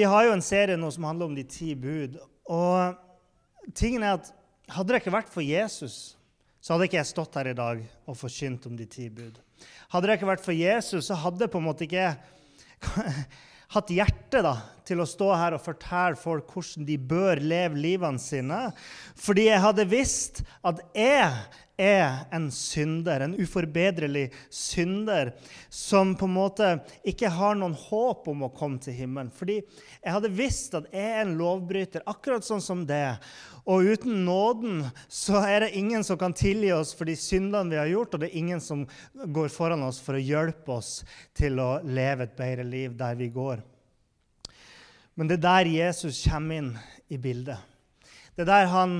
Vi har jo en serie nå som handler om de ti bud. Og tingen er at hadde det ikke vært for Jesus, så hadde ikke jeg stått her i dag og forkynt om de ti bud. Hadde det ikke vært for Jesus, så hadde jeg på en måte ikke hatt hjerte da, til å stå her og fortelle folk hvordan de bør leve livene sine. Fordi jeg hadde visst at jeg er en synder, en uforbedrelig synder, som på en måte ikke har noen håp om å komme til himmelen. Fordi jeg hadde visst at jeg er en lovbryter, akkurat sånn som det. Og uten nåden så er det ingen som kan tilgi oss for de syndene vi har gjort, og det er ingen som går foran oss for å hjelpe oss til å leve et bedre liv der vi går. Men det er der Jesus kommer inn i bildet. Det er der han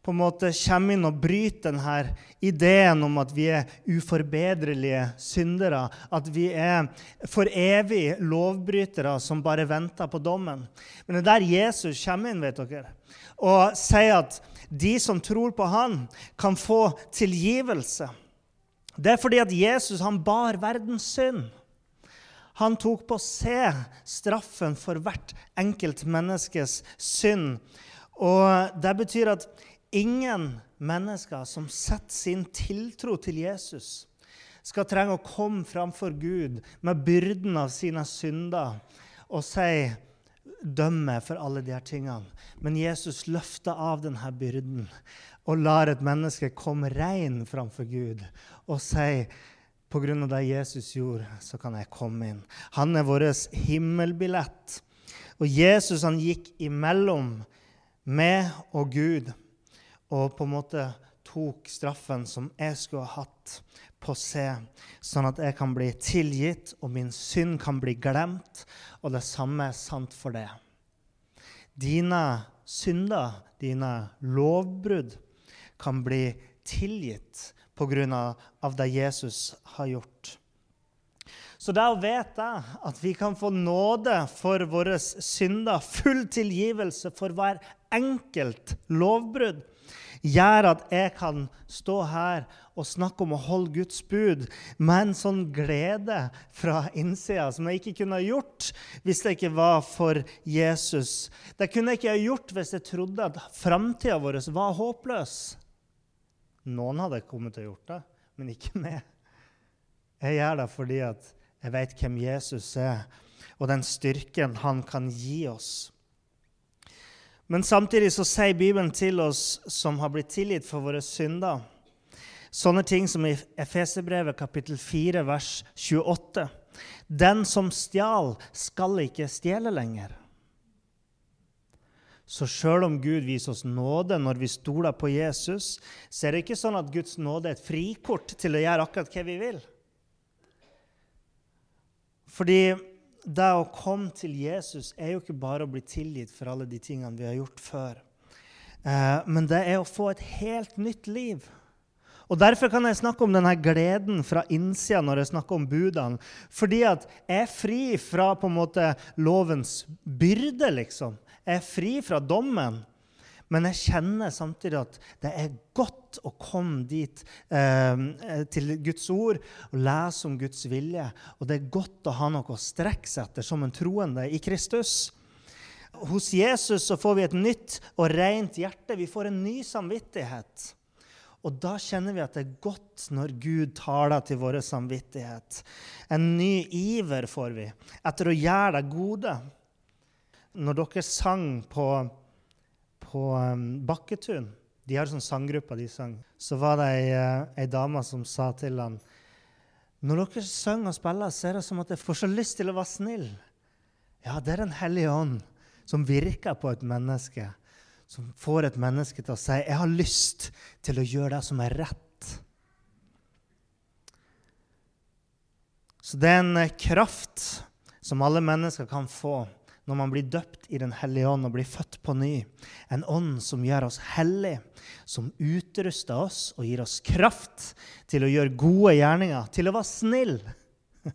på en måte kommer inn og bryter denne ideen om at vi er uforbedrelige syndere. At vi er for evig lovbrytere som bare venter på dommen. Men det er der Jesus kommer inn vet dere, og sier at de som tror på han, kan få tilgivelse. Det er fordi at Jesus han bar verdens synd. Han tok på seg straffen for hvert enkelt menneskes synd. Og Det betyr at ingen mennesker som setter sin tiltro til Jesus, skal trenge å komme framfor Gud med byrden av sine synder og si dømme for alle de her tingene. Men Jesus løfter av denne byrden og lar et menneske komme rein framfor Gud og si på grunn av det Jesus gjorde, så kan jeg komme inn. Han er vår himmelbillett. Og Jesus han gikk imellom meg og Gud og på en måte tok straffen som jeg skulle ha hatt, på seg, sånn at jeg kan bli tilgitt, og min synd kan bli glemt. Og det samme er sant for det. Dine synder, dine lovbrudd, kan bli tilgitt pga. det Jesus har gjort. Så det å vite at vi kan få nåde for våre synder, full tilgivelse for hver enkelt lovbrudd, gjør at jeg kan stå her og snakke om å holde Guds bud med en sånn glede fra innsida som jeg ikke kunne ha gjort hvis det ikke var for Jesus. Det kunne jeg ikke ha gjort hvis jeg trodde at framtida vår var håpløs. Noen hadde kommet til å gjort det, men ikke meg. Jeg gjør det fordi jeg vet hvem Jesus er, og den styrken han kan gi oss. Men samtidig så sier Bibelen til oss som har blitt tilgitt for våre synder, sånne ting som i Efeserbrevet kapittel 4, vers 28. Den som stjal, skal ikke stjele lenger. Så sjøl om Gud viser oss nåde når vi stoler på Jesus, så er det ikke sånn at Guds nåde er et frikort til å gjøre akkurat hva vi vil. Fordi det å komme til Jesus er jo ikke bare å bli tilgitt for alle de tingene vi har gjort før. Eh, men det er å få et helt nytt liv. Og Derfor kan jeg snakke om denne gleden fra innsida når jeg snakker om budene. Fordi at jeg er fri fra på en måte lovens byrde, liksom. Jeg er fri fra dommen. Men jeg kjenner samtidig at det er godt å komme dit eh, til Guds ord og lese om Guds vilje. Og det er godt å ha noe å strekke seg etter som en troende i Kristus. Hos Jesus så får vi et nytt og rent hjerte. Vi får en ny samvittighet. Og da kjenner vi at det er godt når Gud taler til vår samvittighet. En ny iver får vi etter å gjøre det gode. Når dere sang på på um, Bakketun De har sånn sanggruppe de sang. Så var det ei, uh, ei dame som sa til han Når dere synger og spiller, så er det som at jeg får så lyst til å være snill. Ja, det er Den hellige ånd som virker på et menneske. Som får et menneske til å si 'Jeg har lyst til å gjøre det som er rett'. Så det er en uh, kraft som alle mennesker kan få når man blir døpt i Den hellige ånd og blir født på ny. En ånd som gjør oss hellige, som utruster oss og gir oss kraft til å gjøre gode gjerninger, til å være snill.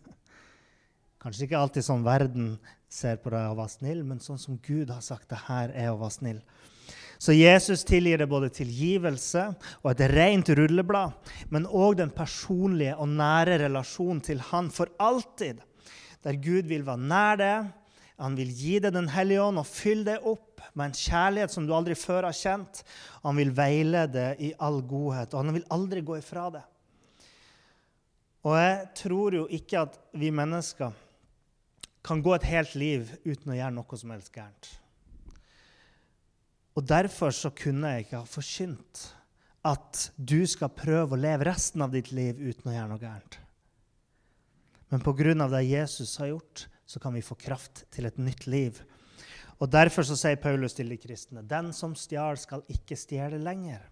Kanskje ikke alltid sånn verden ser på deg å være snill, men sånn som Gud har sagt det her er å være snill. Så Jesus tilgir det både tilgivelse og et rent rulleblad, men òg den personlige og nære relasjonen til Han for alltid, der Gud vil være nær deg han vil gi deg Den hellige ånd og fylle deg opp med en kjærlighet som du aldri før har kjent. Han vil veilede i all godhet, og han vil aldri gå ifra det. Og jeg tror jo ikke at vi mennesker kan gå et helt liv uten å gjøre noe som helst gærent. Og Derfor så kunne jeg ikke ha forkynt at du skal prøve å leve resten av ditt liv uten å gjøre noe gærent. Men pga. det Jesus har gjort, så kan vi få kraft til et nytt liv. Og Derfor så sier Paulus til de kristne den som stjal, skal ikke stjele lenger.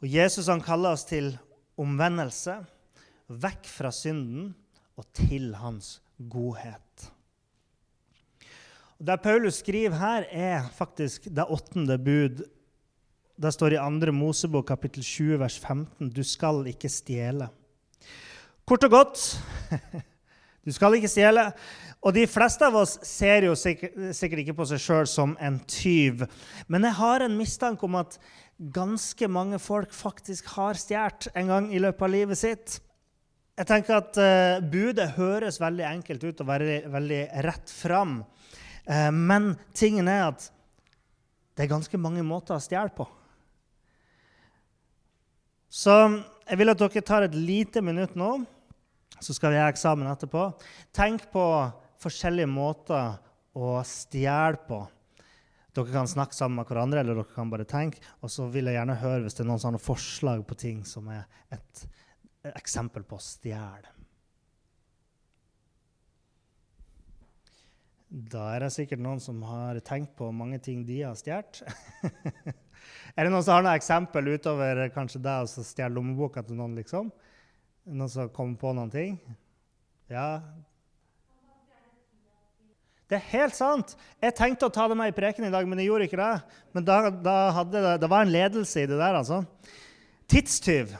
Og Jesus han kaller oss til omvendelse, vekk fra synden og til hans godhet. Og Det Paulus skriver her, er faktisk det åttende bud. Det står i 2. Mosebok kapittel 20 vers 15.: Du skal ikke stjele. Kort og godt Du skal ikke stjele. Og de fleste av oss ser jo sikkert, sikkert ikke på seg sjøl som en tyv. Men jeg har en mistanke om at ganske mange folk faktisk har stjålet en gang i løpet av livet sitt. Jeg tenker at uh, Budet høres veldig enkelt ut og veldig, veldig rett fram. Uh, men tingen er at det er ganske mange måter å stjele på. Så jeg vil at dere tar et lite minutt nå så skal vi ha eksamen etterpå. Tenk på forskjellige måter å stjele på. Dere kan snakke sammen med hverandre, eller dere kan bare tenke. Og så vil jeg gjerne høre hvis det er noen sånne forslag på ting som er et, eksempel på å stjele. Da er det sikkert noen som har tenkt på mange ting de har stjålet. er det noen som har noe eksempel utover kanskje det å stjele lommeboka til noen? liksom? Noen som kommer på noen ting? Ja? Det er helt sant! Jeg tenkte å ta det med i preken i dag, men jeg gjorde ikke det. Men da, da hadde det, det var en ledelse i det der, altså. Tidstyv.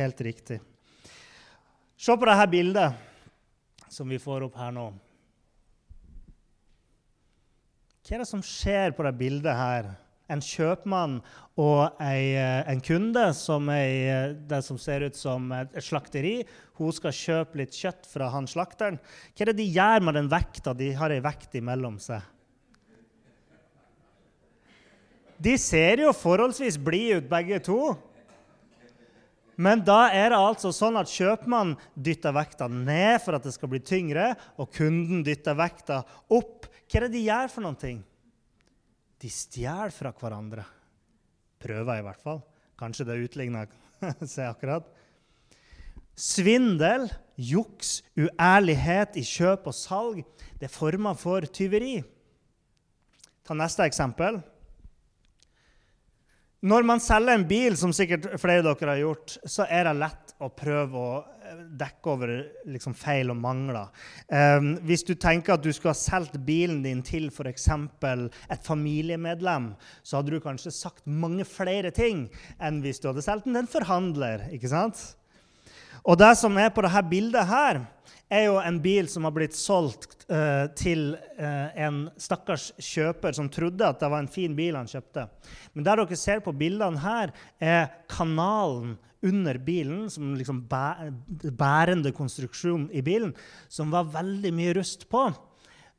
Helt riktig. Se på dette bildet som vi får opp her nå. Hva er det som skjer på det bildet her? En kjøpmann og ei, eh, en kunde, som ei, eh, det som ser ut som et slakteri. Hun skal kjøpe litt kjøtt fra han slakteren. Hva er det de gjør med den vekta? De har ei vekt imellom seg. De ser jo forholdsvis blide ut, begge to. Men da er det altså sånn at kjøpmannen dytter vekta ned for at det skal bli tyngre, og kunden dytter vekta opp. Hva er det de gjør for noen ting? De stjeler fra hverandre. Prøver i hvert fall. Kanskje det utligner seg akkurat. Svindel, juks, uærlighet i kjøp og salg det er former for tyveri. Ta neste eksempel. Når man selger en bil, som sikkert flere av dere har gjort, så er det lett å prøve å dekke over liksom, feil og mangler. Um, hvis du tenker at du skulle ha solgt bilen din til f.eks. et familiemedlem, så hadde du kanskje sagt mange flere ting enn hvis du hadde solgt den til en forhandler. ikke sant? Og det som er på dette bildet her, er jo en bil som har blitt solgt uh, til uh, en stakkars kjøper som trodde at det var en fin bil han kjøpte. Men der dere ser på bildene her, er kanalen under bilen, som liksom bærende konstruksjon i bilen, som var veldig mye rust på.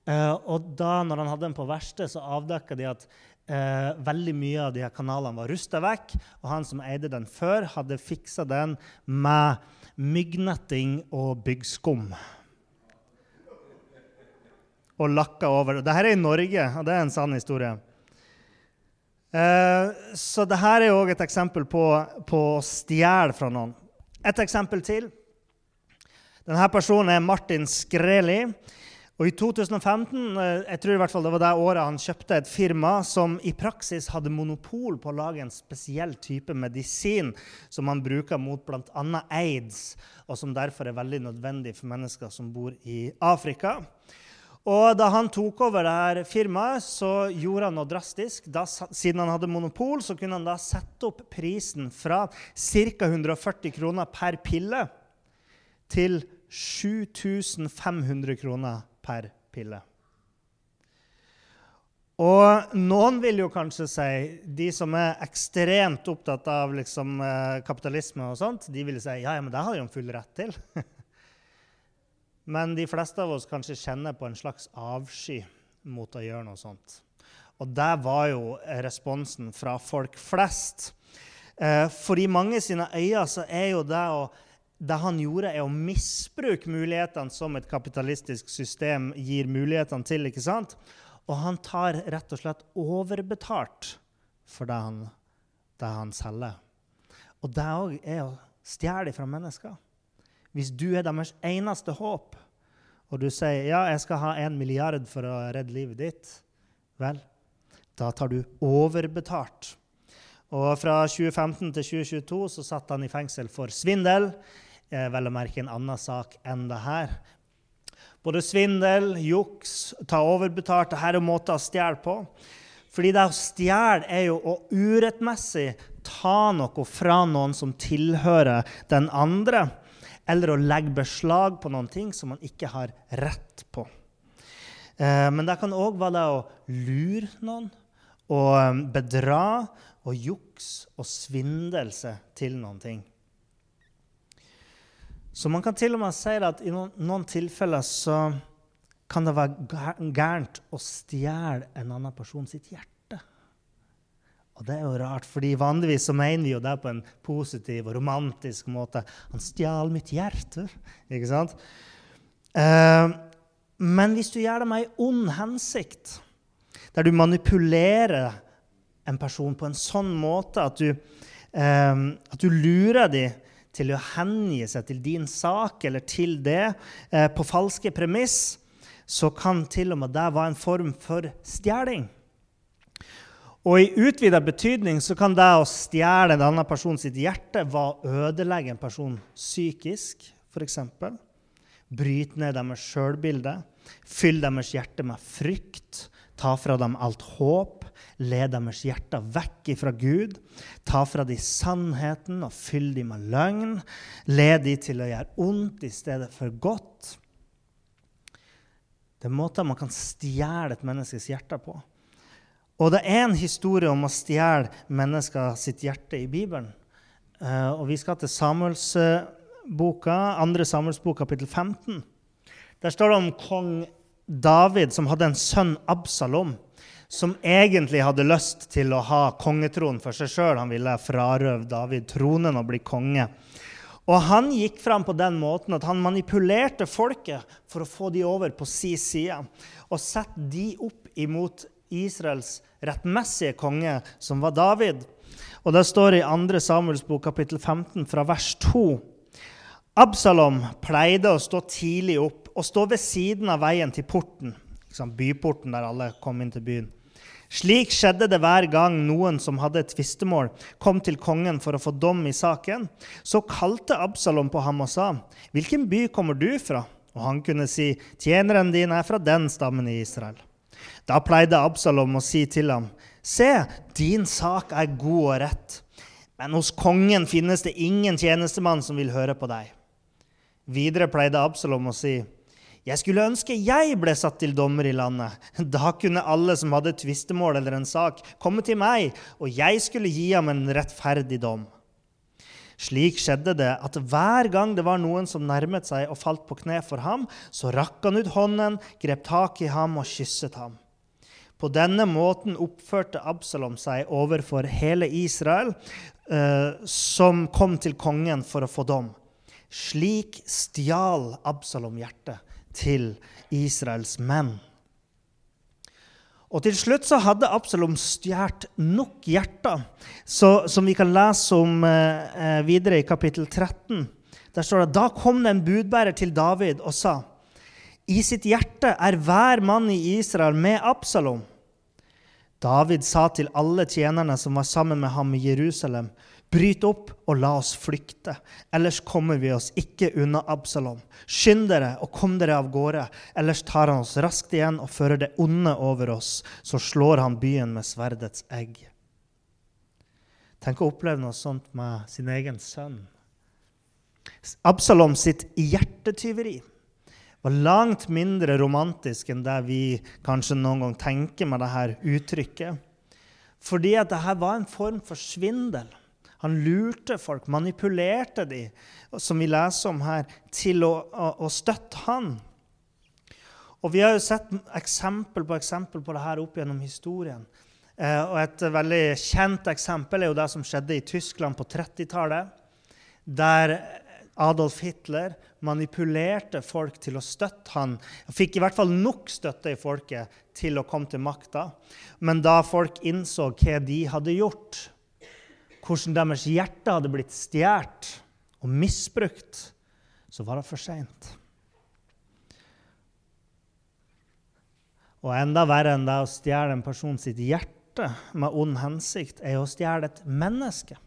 Uh, og da når han hadde den på verksted, så avdekka de at uh, veldig mye av de her kanalene var rusta vekk. Og han som eide den før, hadde fiksa den med myggnetting og byggskum. Og lakka over. Dette er i Norge, og det er en sann historie. Eh, så dette er òg et eksempel på, på å stjele fra noen. Et eksempel til. Denne personen er Martin Skreli. Og I 2015 eh, jeg tror i hvert fall det var det året han kjøpte et firma som i praksis hadde monopol på å lage en spesiell type medisin som man bruker mot bl.a. aids, og som derfor er veldig nødvendig for mennesker som bor i Afrika. Og da han tok over det her firmaet, så gjorde han noe drastisk. Da, siden han hadde monopol, så kunne han da sette opp prisen fra ca. 140 kroner per pille til 7500 kroner per pille. Og noen vil jo kanskje si, de som er ekstremt opptatt av liksom, eh, kapitalisme, og sånt, de vil si ja, ja, men det har de jo full rett til. men de fleste av oss kanskje kjenner på en slags avsky mot å gjøre noe sånt. Og det var jo responsen fra folk flest. Eh, for i mange sine øyne så er jo det å det han gjorde, er å misbruke mulighetene som et kapitalistisk system gir mulighetene til. ikke sant? Og han tar rett og slett overbetalt for det han, det han selger. Og det òg er å stjele fra mennesker. Hvis du er deres eneste håp, og du sier ja, jeg skal ha en milliard for å redde livet ditt, vel, da tar du overbetalt. Og fra 2015 til 2022 så satt han i fengsel for svindel. Eh, vel å merke en annen sak enn det her. Både svindel, juks, ta overbetalt Dette er måter å stjele på. Fordi det å stjele er jo å urettmessig ta noe fra noen som tilhører den andre, eller å legge beslag på noen ting som man ikke har rett på. Eh, men det kan òg være det å lure noen, og eh, bedra og juks og svindelse til noen ting. Så man kan til og med si at i noen, noen tilfeller så kan det være gærent å stjele en annen person sitt hjerte. Og det er jo rart, fordi vanligvis så mener vi jo det på en positiv og romantisk måte. Han stjal mitt hjerte. Ikke sant? Eh, men hvis du gjør det med ei ond hensikt, der du manipulerer en person på en sånn måte at du, eh, at du lurer dem til å hengi seg til din sak eller til det eh, på falske premiss, så kan til og med det være en form for stjeling. Og i utvida betydning så kan det å stjele en annen person sitt hjerte være å ødelegge en person psykisk, f.eks. Bryte ned deres sjølbilde, fylle deres hjerte med frykt, ta fra dem alt håp, led deres hjerter vekk fra Gud. Ta fra de sannheten og fyll dem med løgn. Led dem til å gjøre ondt i stedet for godt. Det er måter man kan stjele et menneskes hjerte på. Og det er en historie om å stjele mennesker sitt hjerte i Bibelen. Uh, og vi skal til Samuelsboka, andre Samuelsbok, kapittel 15. Der står det om kong David som hadde en sønn, Absalom som egentlig hadde lyst til å ha kongetronen for seg sjøl. Han ville frarøve David tronen og bli konge. Og han gikk fram på den måten at han manipulerte folket for å få de over på si side. Og sette de opp imot Israels rettmessige konge, som var David. Og Det står i 2. Samuels bok kapittel 15 fra vers 2. Absalom pleide å stå tidlig opp og stå ved siden av veien til porten, liksom byporten der alle kom inn til byen. Slik skjedde det hver gang noen som hadde et tvistemål, kom til kongen for å få dom i saken. Så kalte Absalom på ham og sa, 'Hvilken by kommer du fra?' Og han kunne si, 'Tjeneren din er fra den stammen i Israel.' Da pleide Absalom å si til ham, 'Se, din sak er god og rett.' Men hos kongen finnes det ingen tjenestemann som vil høre på deg. Videre pleide Absalom å si, jeg skulle ønske jeg ble satt til dommer i landet. Da kunne alle som hadde tvistemål eller en sak, komme til meg, og jeg skulle gi ham en rettferdig dom. Slik skjedde det at hver gang det var noen som nærmet seg og falt på kne for ham, så rakk han ut hånden, grep tak i ham og kysset ham. På denne måten oppførte Absalom seg overfor hele Israel, eh, som kom til kongen for å få dom. Slik stjal Absalom hjertet til Israels menn. Og Til slutt så hadde Absalom stjålet nok hjerter, som vi kan lese om eh, eh videre i kapittel 13. Der står det da kom det en budbærer til David og sa:" I sitt hjerte er hver mann i Israel med Absalom. David sa til alle tjenerne som var sammen med ham i Jerusalem:" Bryt opp og la oss flykte, ellers kommer vi oss ikke unna Absalom. Skynd dere og kom dere av gårde, ellers tar han oss raskt igjen og fører det onde over oss. Så slår han byen med sverdets egg. Tenk å oppleve noe sånt med sin egen sønn. Absalom sitt hjertetyveri var langt mindre romantisk enn det vi kanskje noen gang tenker med dette uttrykket. Fordi at dette var en form for svindel. Han lurte folk, manipulerte de, som vi leser om her, til å, å, å støtte han. Og Vi har jo sett eksempel på eksempel på dette opp gjennom historien. Eh, og Et veldig kjent eksempel er jo det som skjedde i Tyskland på 30-tallet. Der Adolf Hitler manipulerte folk til å støtte han. Fikk i hvert fall nok støtte i folket til å komme til makta. Men da folk innså hva de hadde gjort, hvordan deres hjerte hadde blitt stjålet og misbrukt, så var det for seint. Og enda verre enn det å stjele en person sitt hjerte med ond hensikt, er å stjele et menneske.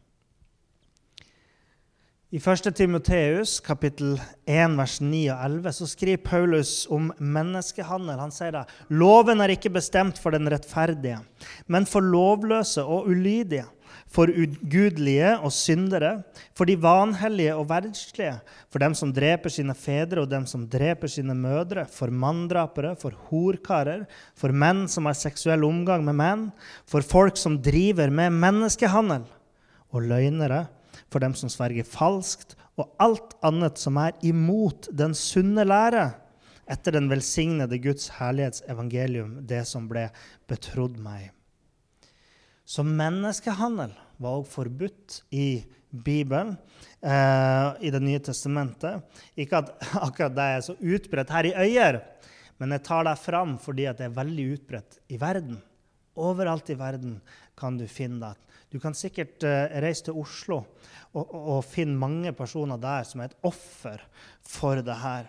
I 1. Timoteus kapittel 1, vers 9 og 11 så skriver Paulus om menneskehandel. Han sier da loven er ikke bestemt for den rettferdige, men for lovløse og ulydige for ugudelige og syndere, for de vanhellige og verdslige, for dem som dreper sine fedre og dem som dreper sine mødre, for manndrapere, for horkarer, for menn som har seksuell omgang med menn, for folk som driver med menneskehandel, og løgnere, for dem som sverger falskt, og alt annet som er imot den sunne lære, etter den velsignede Guds herlighetsevangelium, det som ble betrodd meg. Så menneskehandel var også forbudt i Bibelen, eh, i Det nye testamentet. Ikke at akkurat det er så utbredt her i Øyer, men jeg tar det fram fordi det er veldig utbredt i verden. Overalt i verden kan du finne det. Du kan sikkert eh, reise til Oslo og, og, og, finne mange personer der som er et offer for det her.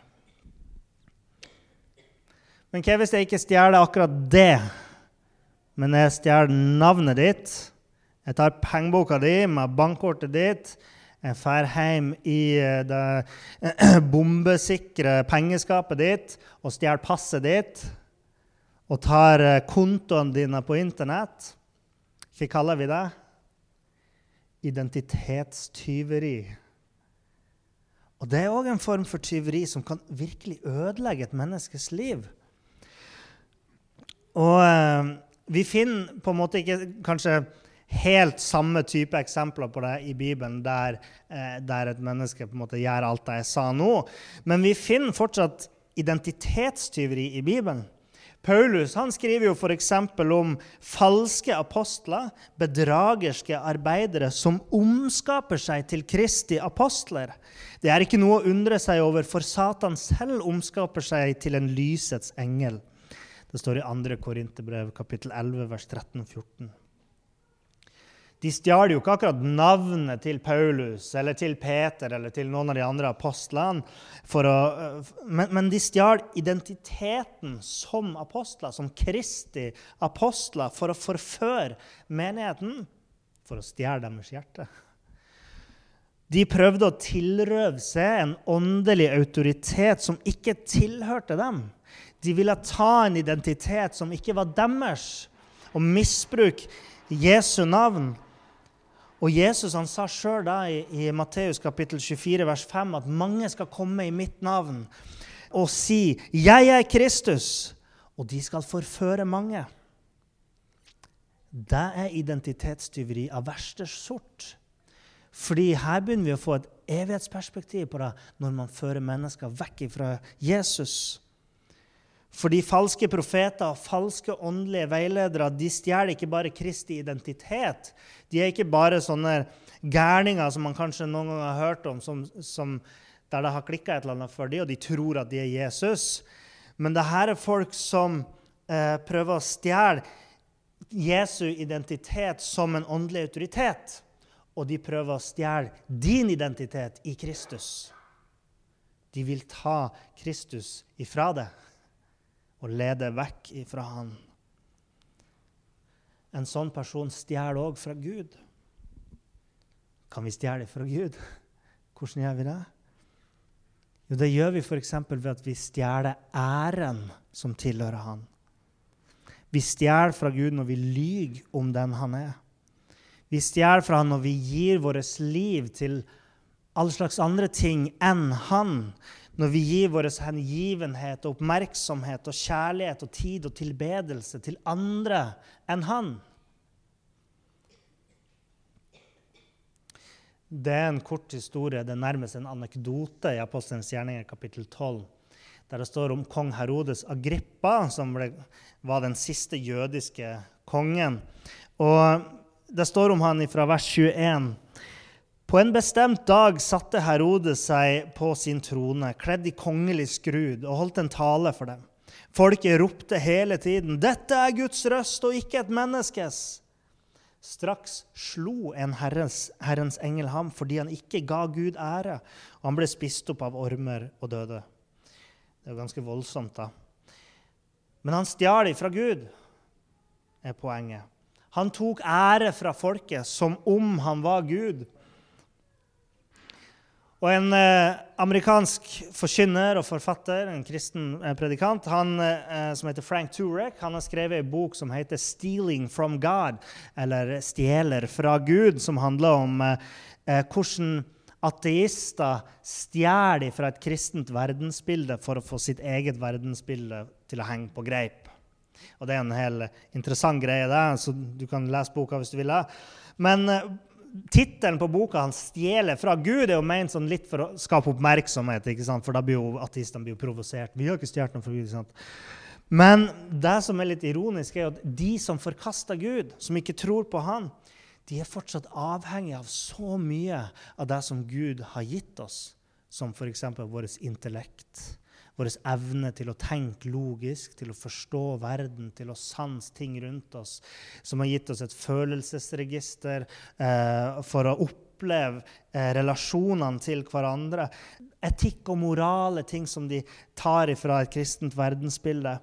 Men hva hvis jeg ikke stjeler akkurat det, men jeg stjeler navnet ditt? Jeg tar pengeboka di med bankkortet ditt. Jeg drar hjem i eh, det bombesikre pengeskapet ditt og stjeler passet ditt. Og tar eh, kontoene dine på Internett. Hva kaller vi det? Identitetstyveri. Og det er òg en form for tyveri som kan virkelig ødelegge et menneskes liv. Og eh, vi finner på en måte ikke kanskje helt samme type eksempler på det i Bibelen, der, eh, der, et menneske på en måte gjør alt det jeg sa nå. Men vi finner fortsatt identitetstyveri i Bibelen. Paulus han skriver jo f.eks. om falske apostler, bedragerske arbeidere, som omskaper seg til Kristi apostler. Det er ikke noe å undre seg over, for Satan selv omskaper seg til en lysets engel. Det står i 2. Korinterbrev kapittel 11, vers 13 og 14. De stjal jo ikke akkurat navnet til Paulus eller til Peter eller til noen av de andre apostlene, å, men, men, de stjal identiteten som apostler, som Kristi apostler, for å forføre menigheten, for å stjele deres hjerte. De prøvde å tilrøve seg en åndelig autoritet som ikke tilhørte dem. De ville ta en identitet som ikke var deres, og misbruke Jesu navn og Jesus han sa sjøl i, i Matteus kapittel 24 vers 5 at mange skal komme i mitt navn og si 'Jeg er Kristus', og de skal forføre mange. Det er identitetstyveri av verste sort. Fordi her begynner vi å få et evighetsperspektiv på det når man fører mennesker vekk fra Jesus. Fordi falske profeter og falske åndelige veiledere de stjeler ikke bare Kristi identitet. De er ikke bare sånne gærninger som man kanskje noen gang har hørt om, som, som, der det har klikka et eller annet for dem, og de tror at de er Jesus. Men det her er folk som eh, prøver å stjele Jesu identitet som en åndelig autoritet. Og de prøver å stjele din identitet i Kristus. De vil ta Kristus ifra deg og lede vekk ifra Han. En sånn person stjeler òg fra Gud. Kan vi stjele fra Gud? Hvordan gjør vi det? Jo, det gjør vi f.eks. ved at vi stjeler æren som tilhører Han. Vi stjeler fra Gud når vi lyver om den Han er. Vi stjeler fra Han når vi gir vårt liv til alle slags andre ting enn Han. Når vi gir vår hengivenhet og oppmerksomhet og kjærlighet og tid og tilbedelse til andre enn Han. Det er en kort historie, det er nærmest en anekdote i Apostelens gjerninger kapittel 12, der det står om kong Herodes Agrippa, som ble, var den siste jødiske kongen. Og Det står om han fra vers 21. På en bestemt dag satte Herodes seg på sin trone, kledd i kongelig skrud, og holdt en tale for dem. Folket ropte hele tiden, 'Dette er Guds røst, og ikke et menneskes.' Straks slo en herrens, Herrens engel ham fordi han ikke ga Gud ære, og han ble spist opp av ormer og døde. Det er ganske voldsomt, da. Men han stjal fra Gud, er poenget. Han tok ære fra folket som om han var Gud. Og En eh, amerikansk forkynner og forfatter, en kristen eh, predikant, han, eh, som heter Frank Turek, han har skrevet en bok som heter 'Stealing from God', eller 'Stjeler fra Gud', som handler om hvordan ateister stjeler fra et kristent verdensbilde for å få sitt eget verdensbilde til å henge på greip. Og Det er en helt interessant greie, der, så du kan lese boka hvis du vil. Men tittelen på boka han stjeler fra Gud, er jo ment sånn litt for å skape oppmerksomhet. ikke sant? For da blir jo ateistene provosert. Vi har ikke stjålet noe fra Gud. ikke sant? Men det som er litt ironisk, er at de som forkaster Gud, som ikke tror på Han, de er fortsatt avhengige av så mye av det som Gud har gitt oss, som f.eks. vårt intellekt vår evne til å tenke logisk, til å forstå verden, til å sanse ting rundt oss, som har gitt oss et følelsesregister eh, for å oppleve eh, relasjonene til hverandre. Etikk og moral er ting som de tar ifra et kristent verdensbilde.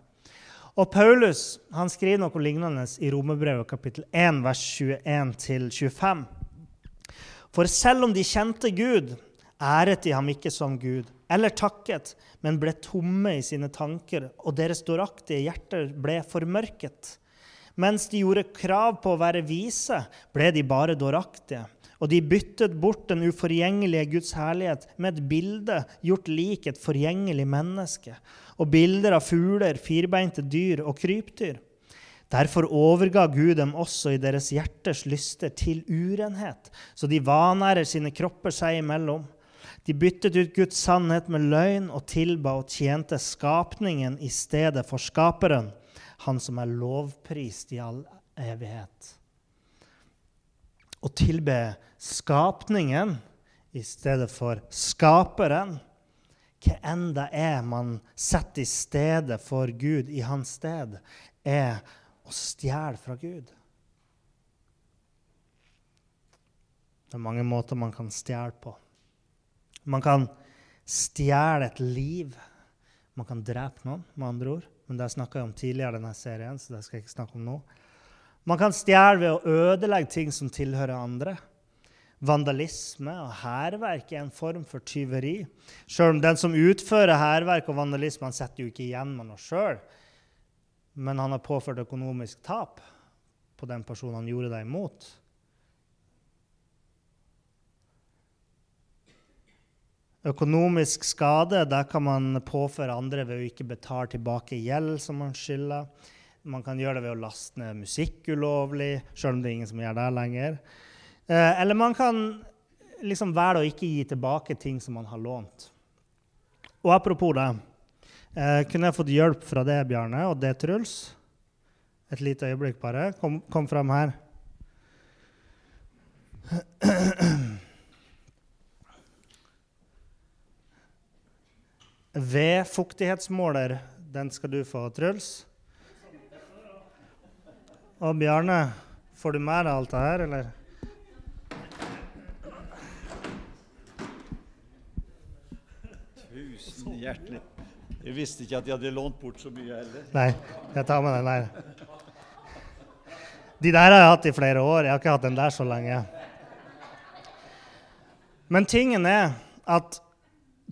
Og Paulus han skriver noe lignende i Romerbrevet kapittel 1, vers 21-25. For selv om de kjente Gud, æret de ham ikke som Gud, eller takket, men ble tomme i sine tanker, og deres dåraktige hjerter ble formørket. Mens de gjorde krav på å være vise, ble de bare dåraktige. Og de byttet bort den uforgjengelige Guds herlighet med et bilde gjort lik et forgjengelig menneske, og bilder av fugler, firbeinte dyr og krypdyr. Derfor overga Gud dem også i deres hjerters lyster til urenhet, så de vanærer sine kropper seg imellom. De byttet ut Guds sannhet med løgn og tilba og tjente skapningen i stedet for skaperen, han som er lovprist i all evighet. Å tilbe skapningen i stedet for skaperen, hva enn det er man setter i stedet for Gud, i hans sted, er å stjele fra Gud. Det er mange måter man kan stjele på. Man kan stjele et liv. Man kan drepe noen, med andre ord. Men det snakka jeg om tidligere i denne serien, så det skal jeg ikke snakke om nå. Man kan stjele ved å ødelegge ting som tilhører andre. Vandalisme og hærverk er en form for tyveri. Selv om den som utfører hærverk og vandalisme, han setter jo ikke igjen med noe sjøl. Men han har påført økonomisk tap på den personen han gjorde det imot. Økonomisk skade der kan man påføre andre ved å ikke betale tilbake gjeld som man skylder. Man kan gjøre det ved å laste ned musikk ulovlig, selv om det er ingen som gjør det lenger. Eh, eller man kan liksom velge å ikke gi tilbake ting som man har lånt. Og apropos det. Eh, kunne jeg fått hjelp fra det, Bjarne, og det, Truls? Et lite øyeblikk, bare. Kom, kom fram her. Vedfuktighetsmåler, den skal du få, Truls. Og Bjarne, får du med deg alt det her, eller? Tusen hjertelig. Jeg visste ikke at de hadde lånt bort så mye heller. Nei, jeg tar med den der. De der har jeg hatt i flere år. Jeg har ikke hatt den der så lenge. Men tingen er at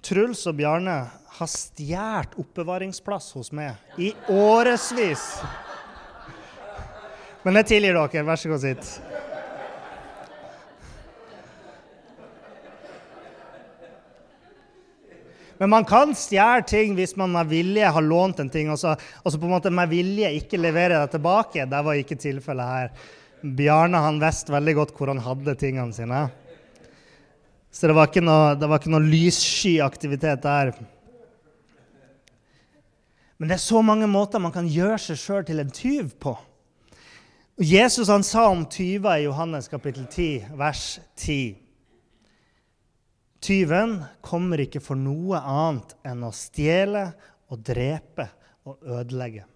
Truls og Bjarne har stjålet oppbevaringsplass hos meg i årevis. Men jeg tilgir dere. Vær så god, sitt. Men man kan stjele ting hvis man med vilje har lånt en ting, og så, og så på en måte med vilje ikke levere det tilbake. Det var ikke tilfellet her. Bjarne han visste veldig godt hvor han hadde tingene sine. Så det var ikke noe, det noe lyssky aktivitet der. Men det er så mange måter man kan gjøre seg sjøl til en tyv på. Og Jesus han sa om tyver i Johannes kapittel 10, vers 10. Tyven kommer ikke for noe annet enn å stjele og drepe og ødelegge.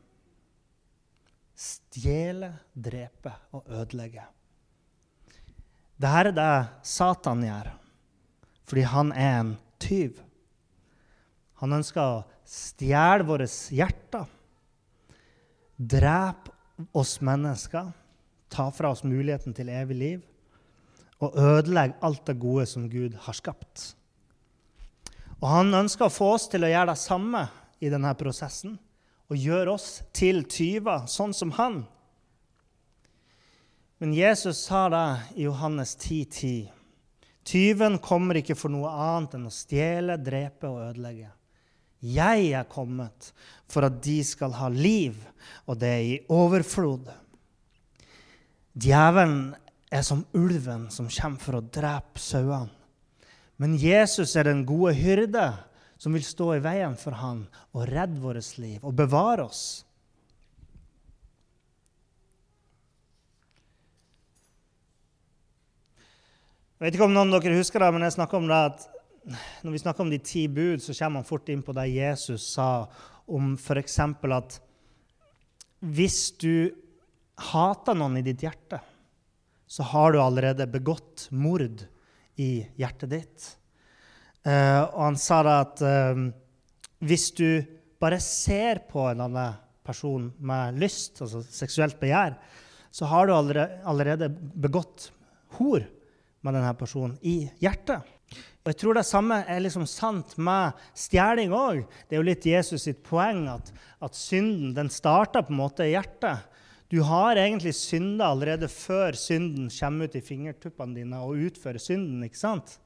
Stjele, drepe og ødelegge. Dette er det Satan gjør, fordi han er en tyv. Han ønsker å stjele våre hjerter, drepe oss mennesker, ta fra oss muligheten til evig liv og ødelegge alt det gode som Gud har skapt. Og han ønsker å få oss til å gjøre det samme i denne prosessen og gjøre oss til tyver, sånn som han. Men Jesus sa det i Johannes 10,10. 10. Tyven kommer ikke for noe annet enn å stjele, drepe og ødelegge. Jeg er kommet for at de skal ha liv, og det er i overflod. Djevelen er som ulven som kommer for å drepe sauene. Men Jesus er den gode hyrde som vil stå i veien for han og redde vårt liv og bevare oss. Jeg vet ikke om noen av dere husker det, men jeg om det at når vi snakker om de ti bud, så kommer man fort inn på det Jesus sa om f.eks. at hvis du hater noen i ditt hjerte så har du allerede begått mord i hjertet ditt. Uh, og han sa da at uh, hvis du bare ser på en annen person med lyst, altså seksuelt begjær, så har du allerede begått hor med denne personen i hjertet. Og jeg tror det samme er liksom sant med stjeling òg. Det er jo litt Jesus sitt poeng at, at synden den starter på en måte i hjertet. Du har egentlig synda allerede før synden kommer ut i fingertuppene dine og utfører synden. ikke sant?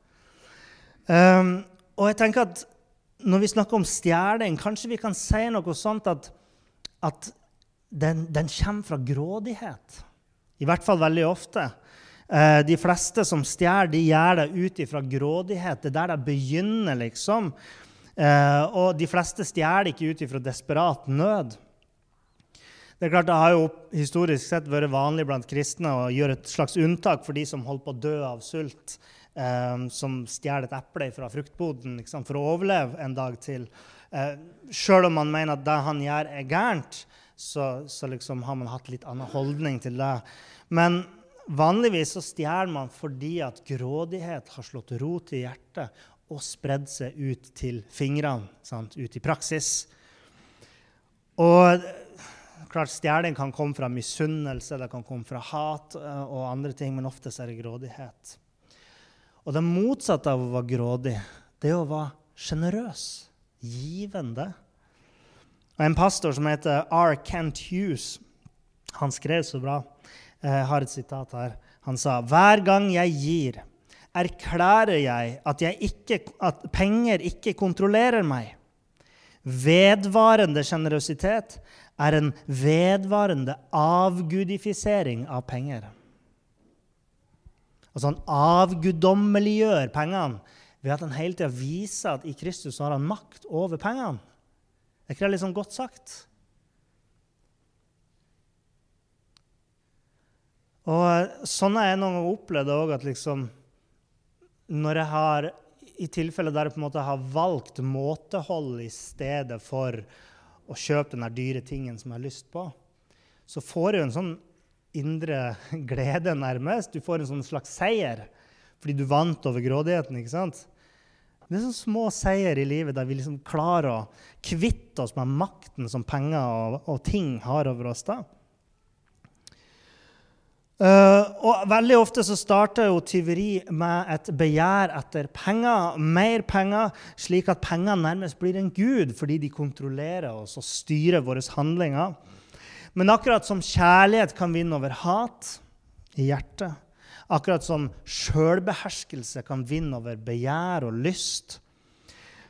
Um, og jeg tenker at når vi snakker om stjeling, kanskje vi kan si noe sånt at, at den, den, kommer fra grådighet. I hvert fall veldig ofte. Uh, de fleste som stjeler, de gjør det ut ifra grådighet. Det er der det begynner, liksom. Uh, og de fleste stjeler ikke ut ifra desperat nød. Det er klart det har jo historisk sett vært vanlig blant kristne å gjøre et slags unntak for de som holder på å dø av sult, eh, som stjeler et eple fra fruktboden liksom, for å overleve en dag til. Eh, Sjøl om man mener at det han gjør, er gærent, så, så liksom har man hatt litt annen holdning til det. Men vanligvis så stjeler man fordi at grådighet har slått rot i hjertet og spredd seg ut til fingrene, sant? ut i praksis. Og Klart Stjeling kan komme fra misunnelse, det kan komme fra hat eh, og andre ting, men oftest er det grådighet. Og det motsatte av å være grådig, det er å være sjenerøs, givende. Og En pastor som heter R. Kent Hughes, han skrev så bra. Jeg har et sitat her. Han sa hver gang jeg gir, erklærer jeg at, jeg ikke, at penger ikke kontrollerer meg. Vedvarende sjenerøsitet er en vedvarende avgudifisering av penger. Altså Han avguddommeliggjør pengene ved at han hele tida viser at i Kristus har han makt over pengene. Er ikke det sånn godt sagt? Og Sånn har jeg noen ganger opplevd òg at liksom Når jeg har i tilfeller der jeg på en måte har valgt måtehold i stedet for å kjøpe den dyre tingen som jeg har lyst på, så får du en sånn indre glede, nærmest. Du får en sånn slags seier fordi du vant over grådigheten. ikke sant? Det er sånne små seier i livet der vi liksom klarer å kvitte oss med makten som penger og, og ting har over oss. da. Eh, og veldig ofte så starter jo tyveri med et begjær etter penger, mer penger, slik at pengene nærmest blir en gud fordi de kontrollerer oss og styrer våre handlinger. Men akkurat som kjærlighet kan vinne over hat i hjertet, akkurat som sjølbeherskelse kan vinne over begjær og lyst,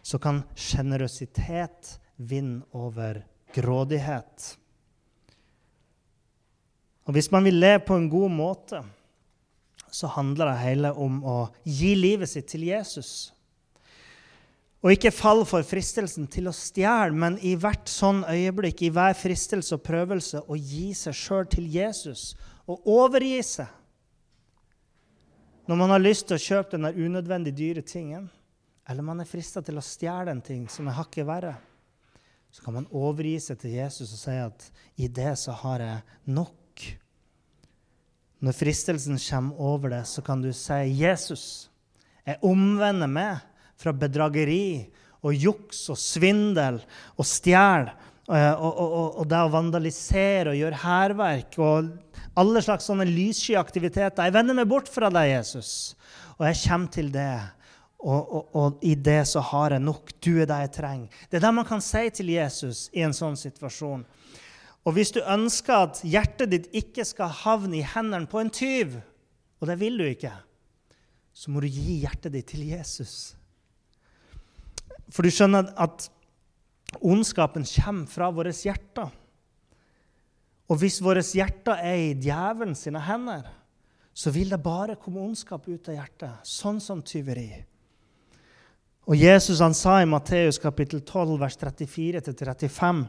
så kan sjenerøsitet vinne over grådighet. Og hvis man vil leve på en god måte, så handler det hele om å gi livet sitt til Jesus. Og ikke fall for fristelsen til å stjele, men i hvert sånn øyeblikk, i hver fristelse og prøvelse, å gi seg sjøl til Jesus og overgi seg. Når man har lyst til å kjøpe den der unødvendig dyre tingen, eller man er frista til å stjele en ting som er hakket verre, så kan man overgi seg til Jesus og si at i det så har jeg nok når fristelsen kommer over deg, så kan du si, 'Jesus, jeg omvender meg fra bedrageri og juks og svindel og stjel' eh, og, og, og, det å vandalisere og gjøre hærverk og alle slags sånne lyssky aktiviteter. Jeg vender meg bort fra deg, Jesus, og jeg kommer til det. Og, og, i det så har jeg nok. Du er det jeg trenger. Det er det man kan si til Jesus i en sånn situasjon. Og hvis du ønsker at hjertet ditt ikke skal havne i hendene på en tyv, og det vil du ikke, så må du gi hjertet ditt til Jesus. For du skjønner at ondskapen kommer fra våre hjerter. Og hvis våre hjerter er i djevelen sine hender, så vil det bare komme ondskap ut av hjertet, sånn som tyveri. Og Jesus han sa i Matteus kapittel 12, vers 34-35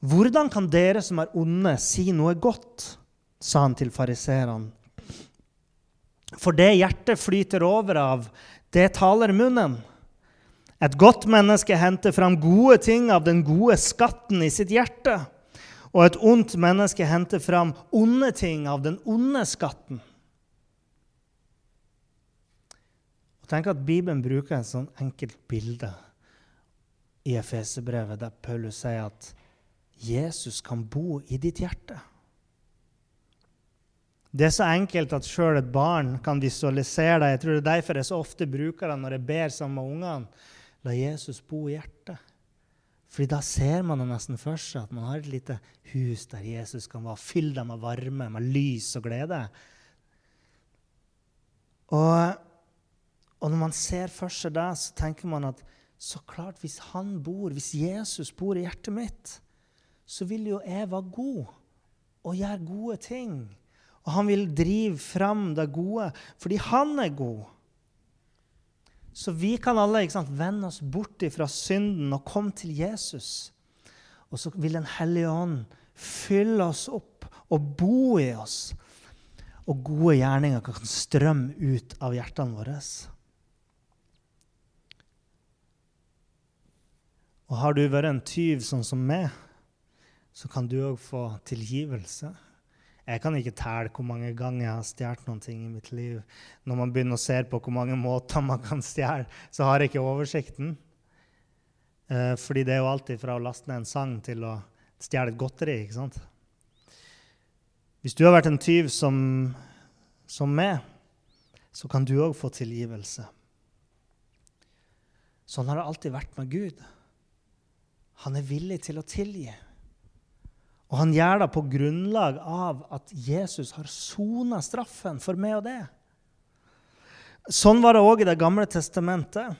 hvordan kan dere som er onde, si noe godt? sa han til fariseerne. For det hjertet flyter over av, det taler munnen. Et godt menneske henter fram gode ting av den gode skatten i sitt hjerte. Og et ondt menneske henter fram onde ting av den onde skatten. Tenk at Bibelen bruker et sånn enkelt bilde i Efesebrevet, der Paulus sier at Jesus kan bo i ditt hjerte. Det er så enkelt at sjøl et barn kan visualisere det. Jeg tror det er derfor jeg så ofte bruker det når jeg ber sammen med ungene. La Jesus bo i hjertet. Fordi da ser man det nesten for seg, at man har et lite hus der Jesus kan være. Fylle det med varme, med lys og glede. Og, og når man ser for seg det, så tenker man at så klart, hvis han bor, hvis Jesus bor i hjertet mitt, så vil jo jeg være god og gjøre gode ting. Og han vil drive fram det gode fordi han er god. Så vi kan alle sant, vende oss bort fra synden og komme til Jesus. Og så vil Den hellige ånd fylle oss opp og bo i oss. Og gode gjerninger kan strømme ut av hjertene våre. Og har du vært en tyv sånn som meg, så kan du òg få tilgivelse. Jeg kan ikke telle hvor mange ganger jeg har stjålet ting i mitt liv. Når man begynner å se på hvor mange måter man kan stjele, så har jeg ikke oversikten. Eh, fordi det er jo alltid fra å laste ned en sang til å stjele et godteri. ikke sant? Hvis du har vært en tyv som, som meg, så kan du òg få tilgivelse. Sånn har det alltid vært med Gud. Han er villig til å tilgi. Og han gjør det på grunnlag av at Jesus har sona straffen for meg og det. Sånn var det òg i Det gamle testamentet.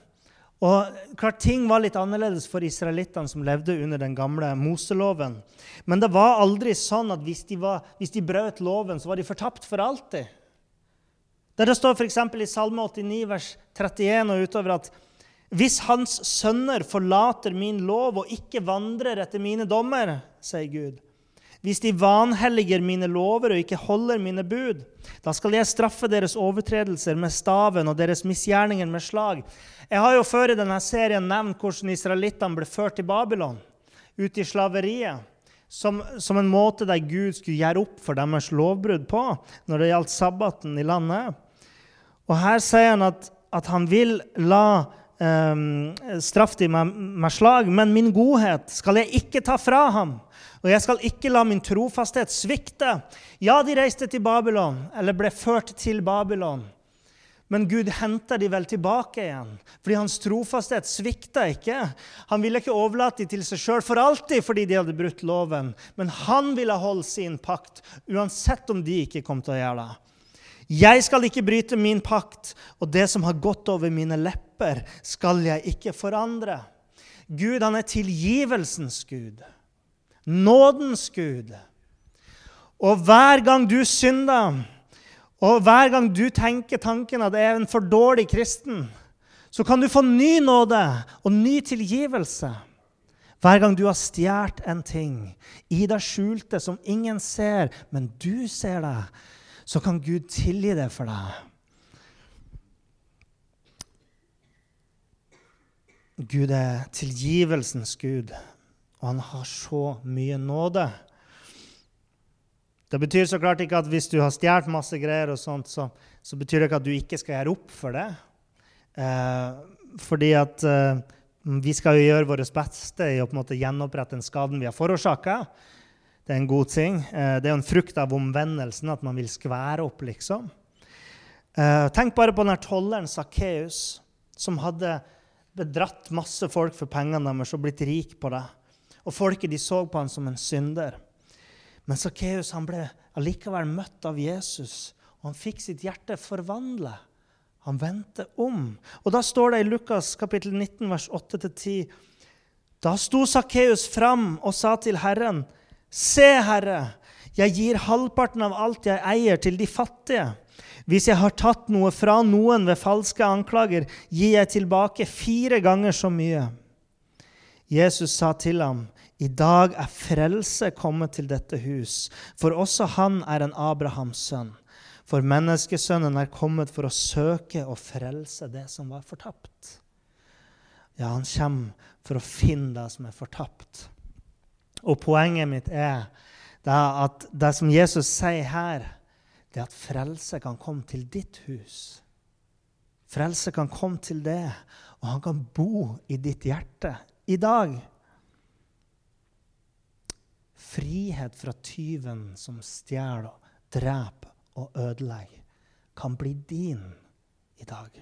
Og klart Ting var litt annerledes for israelittene som levde under den gamle Moseloven. Men det var aldri sånn at hvis de, var, hvis de brøt loven, så var de fortapt for alltid. Der det står f.eks. i Salme 89, vers 31 og utover at hvis hans sønner forlater min lov og ikke vandrer etter mine dommer, sier Gud, hvis de vanhelliger mine lover og ikke holder mine bud, da skal jeg straffe deres overtredelser med staven og deres misgjerninger med slag. Jeg har jo før i denne serien nevnt hvordan israelittene ble ført til Babylon, ut i slaveriet, som, som, en måte der Gud skulle gjøre opp for deres lovbrudd på når det gjaldt sabbaten i landet. Og her sier han at, at han vil la um, straff dem med, med slag, men min godhet skal jeg ikke ta fra ham. Og jeg skal ikke la min trofasthet svikte. Ja, de reiste til Babylon, eller ble ført til Babylon. Men Gud henter de vel tilbake igjen, fordi hans trofasthet svikta ikke. Han ville ikke overlate de til seg sjøl for alltid fordi de hadde brutt loven. Men han ville holde sin pakt, uansett om de ikke kom til å gjøre det. Jeg skal ikke bryte min pakt, og det som har gått over mine lepper, skal jeg ikke forandre. Gud, han er tilgivelsens Gud. Nådens Gud. Og hver gang du synder, og hver gang du tenker tanken at jeg er en for dårlig kristen, så kan du få ny nåde og ny tilgivelse. Hver gang du har stjålet en ting i det skjulte som ingen ser, men du ser det, så kan Gud tilgi det for deg. Gud er tilgivelsens Gud, og han har så mye nåde. Det betyr så klart ikke at hvis du har stjålet masse greier, og sånt, så, så, betyr det ikke at du ikke skal gjøre opp for det. Eh, fordi at eh, vi skal jo gjøre vårt beste i å på en måte gjenopprette den skaden vi har forårsaka. Det er en god ting. Eh, det er jo en frukt av omvendelsen at man vil skvære opp, liksom. Eh, tenk bare på den her tolleren Sakkeus, som hadde bedratt masse folk for pengene deres og blitt rik på det. Og folket de så på han som en synder. Men Sakkeus ble allikevel møtt av Jesus, og han fikk sitt hjerte forvandlet. Han vendte om. Og da står det i Lukas kapittel 19, vers 8-10.: Da sto Sakkeus fram og sa til Herren:" Se, Herre, jeg gir halvparten av alt jeg eier, til de fattige. Hvis jeg har tatt noe fra noen ved falske anklager, gir jeg tilbake fire ganger så mye. Jesus sa til ham, I dag er frelse kommet til dette hus, for også han er en Abrahams sønn. For menneskesønnen er kommet for å søke og frelse det som var fortapt. Ja, han kommer for å finne det som er fortapt. Og poenget mitt er at det som Jesus sier her, det er at frelse kan komme til ditt hus. Frelse kan komme til det, og han kan bo i ditt hjerte i dag. Frihet fra tyven som stjeler, dreper og ødelegger, kan bli din i dag.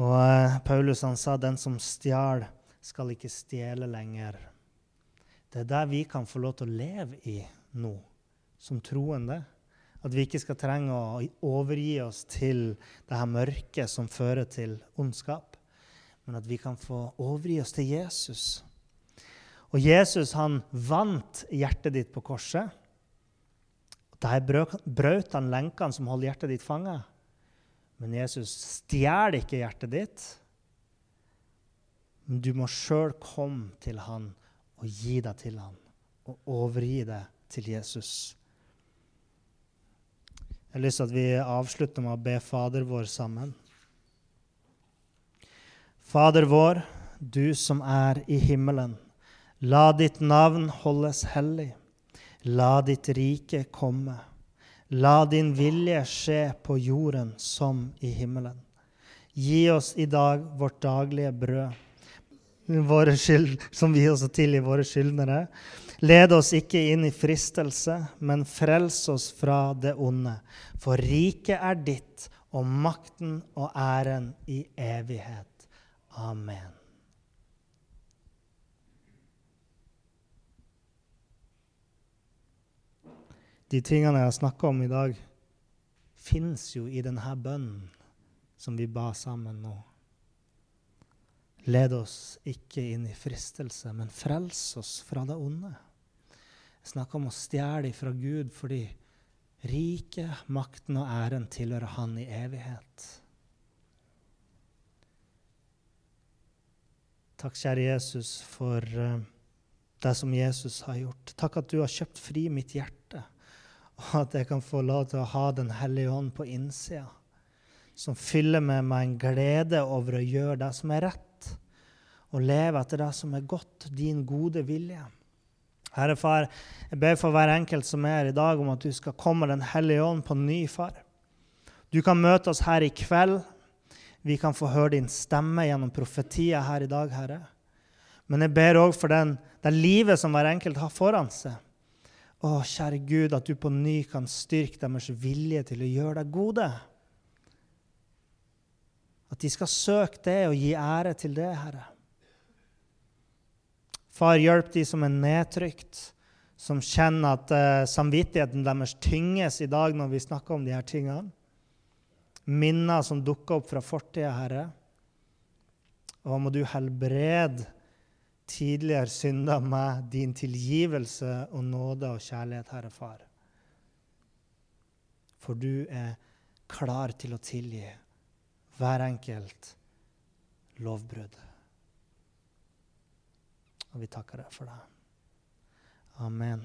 Og eh, Paulus han sa den som stjeler skal ikke stjele lenger. Det er der vi kan få lov til å leve i nå, som troende. At vi ikke skal trenge å overgi oss til det her mørket som fører til ondskap, men at vi kan få overgi oss til Jesus. Og Jesus han vant hjertet ditt på korset. Der brøt han lenkene som holdt hjertet ditt fanget. Men Jesus stjeler ikke hjertet ditt. Men du må sjøl komme til han og gi deg til han, og overgi deg til Jesus. Jeg har lyst til at vi avslutter med å be Fader vår sammen. Fader vår, du som er i himmelen. La ditt navn holdes hellig. La ditt rike komme. La din vilje skje på jorden som i himmelen. Gi oss i dag vårt daglige brød våre skyld, som vi også tilgir våre skyldnere. Led oss ikke inn i fristelse, men frels oss fra det onde. For riket er ditt, og makten og æren i evighet. Amen. De tingene jeg har snakka om i dag, fins jo i denne bønnen som vi ba sammen nå. Led oss ikke inn i fristelse, men frels oss fra det onde. Jeg snakker om å stjele fra Gud fordi riket, makten og æren tilhører Han i evighet. Takk, kjære Jesus, for uh, det som Jesus har gjort. Takk at du har kjøpt fri mitt hjerte, og at jeg kan få lov til å ha Den hellige ånd på innsida, som fyller med meg en glede over å gjøre det som er rett og leve etter det som er godt, din gode vilje. Herre Far, jeg ber for hver enkelt som er her i dag, om at du skal komme Den hellige ånd på ny, far. Du kan møte oss her i kveld. Vi kan få høre din stemme gjennom profetier her i dag, Herre. Men jeg ber òg for den, det livet som hver enkelt har foran seg. Å, kjære Gud, at du på ny kan styrke deres vilje til å gjøre deg gode. At de skal søke det og gi ære til det, Herre. Far, hjelp de som er nedtrykt, som kjenner at uh, samvittigheten deres tynges i dag når vi snakker om de her tingene. Minner som dukker opp fra fortida, Herre. Og må du helbrede tidligere synder med din tilgivelse og nåde og kjærlighet, Herre Far. For du er klar til å tilgi hver enkelt lovbrudd. Og vi takker deg for det. Amen.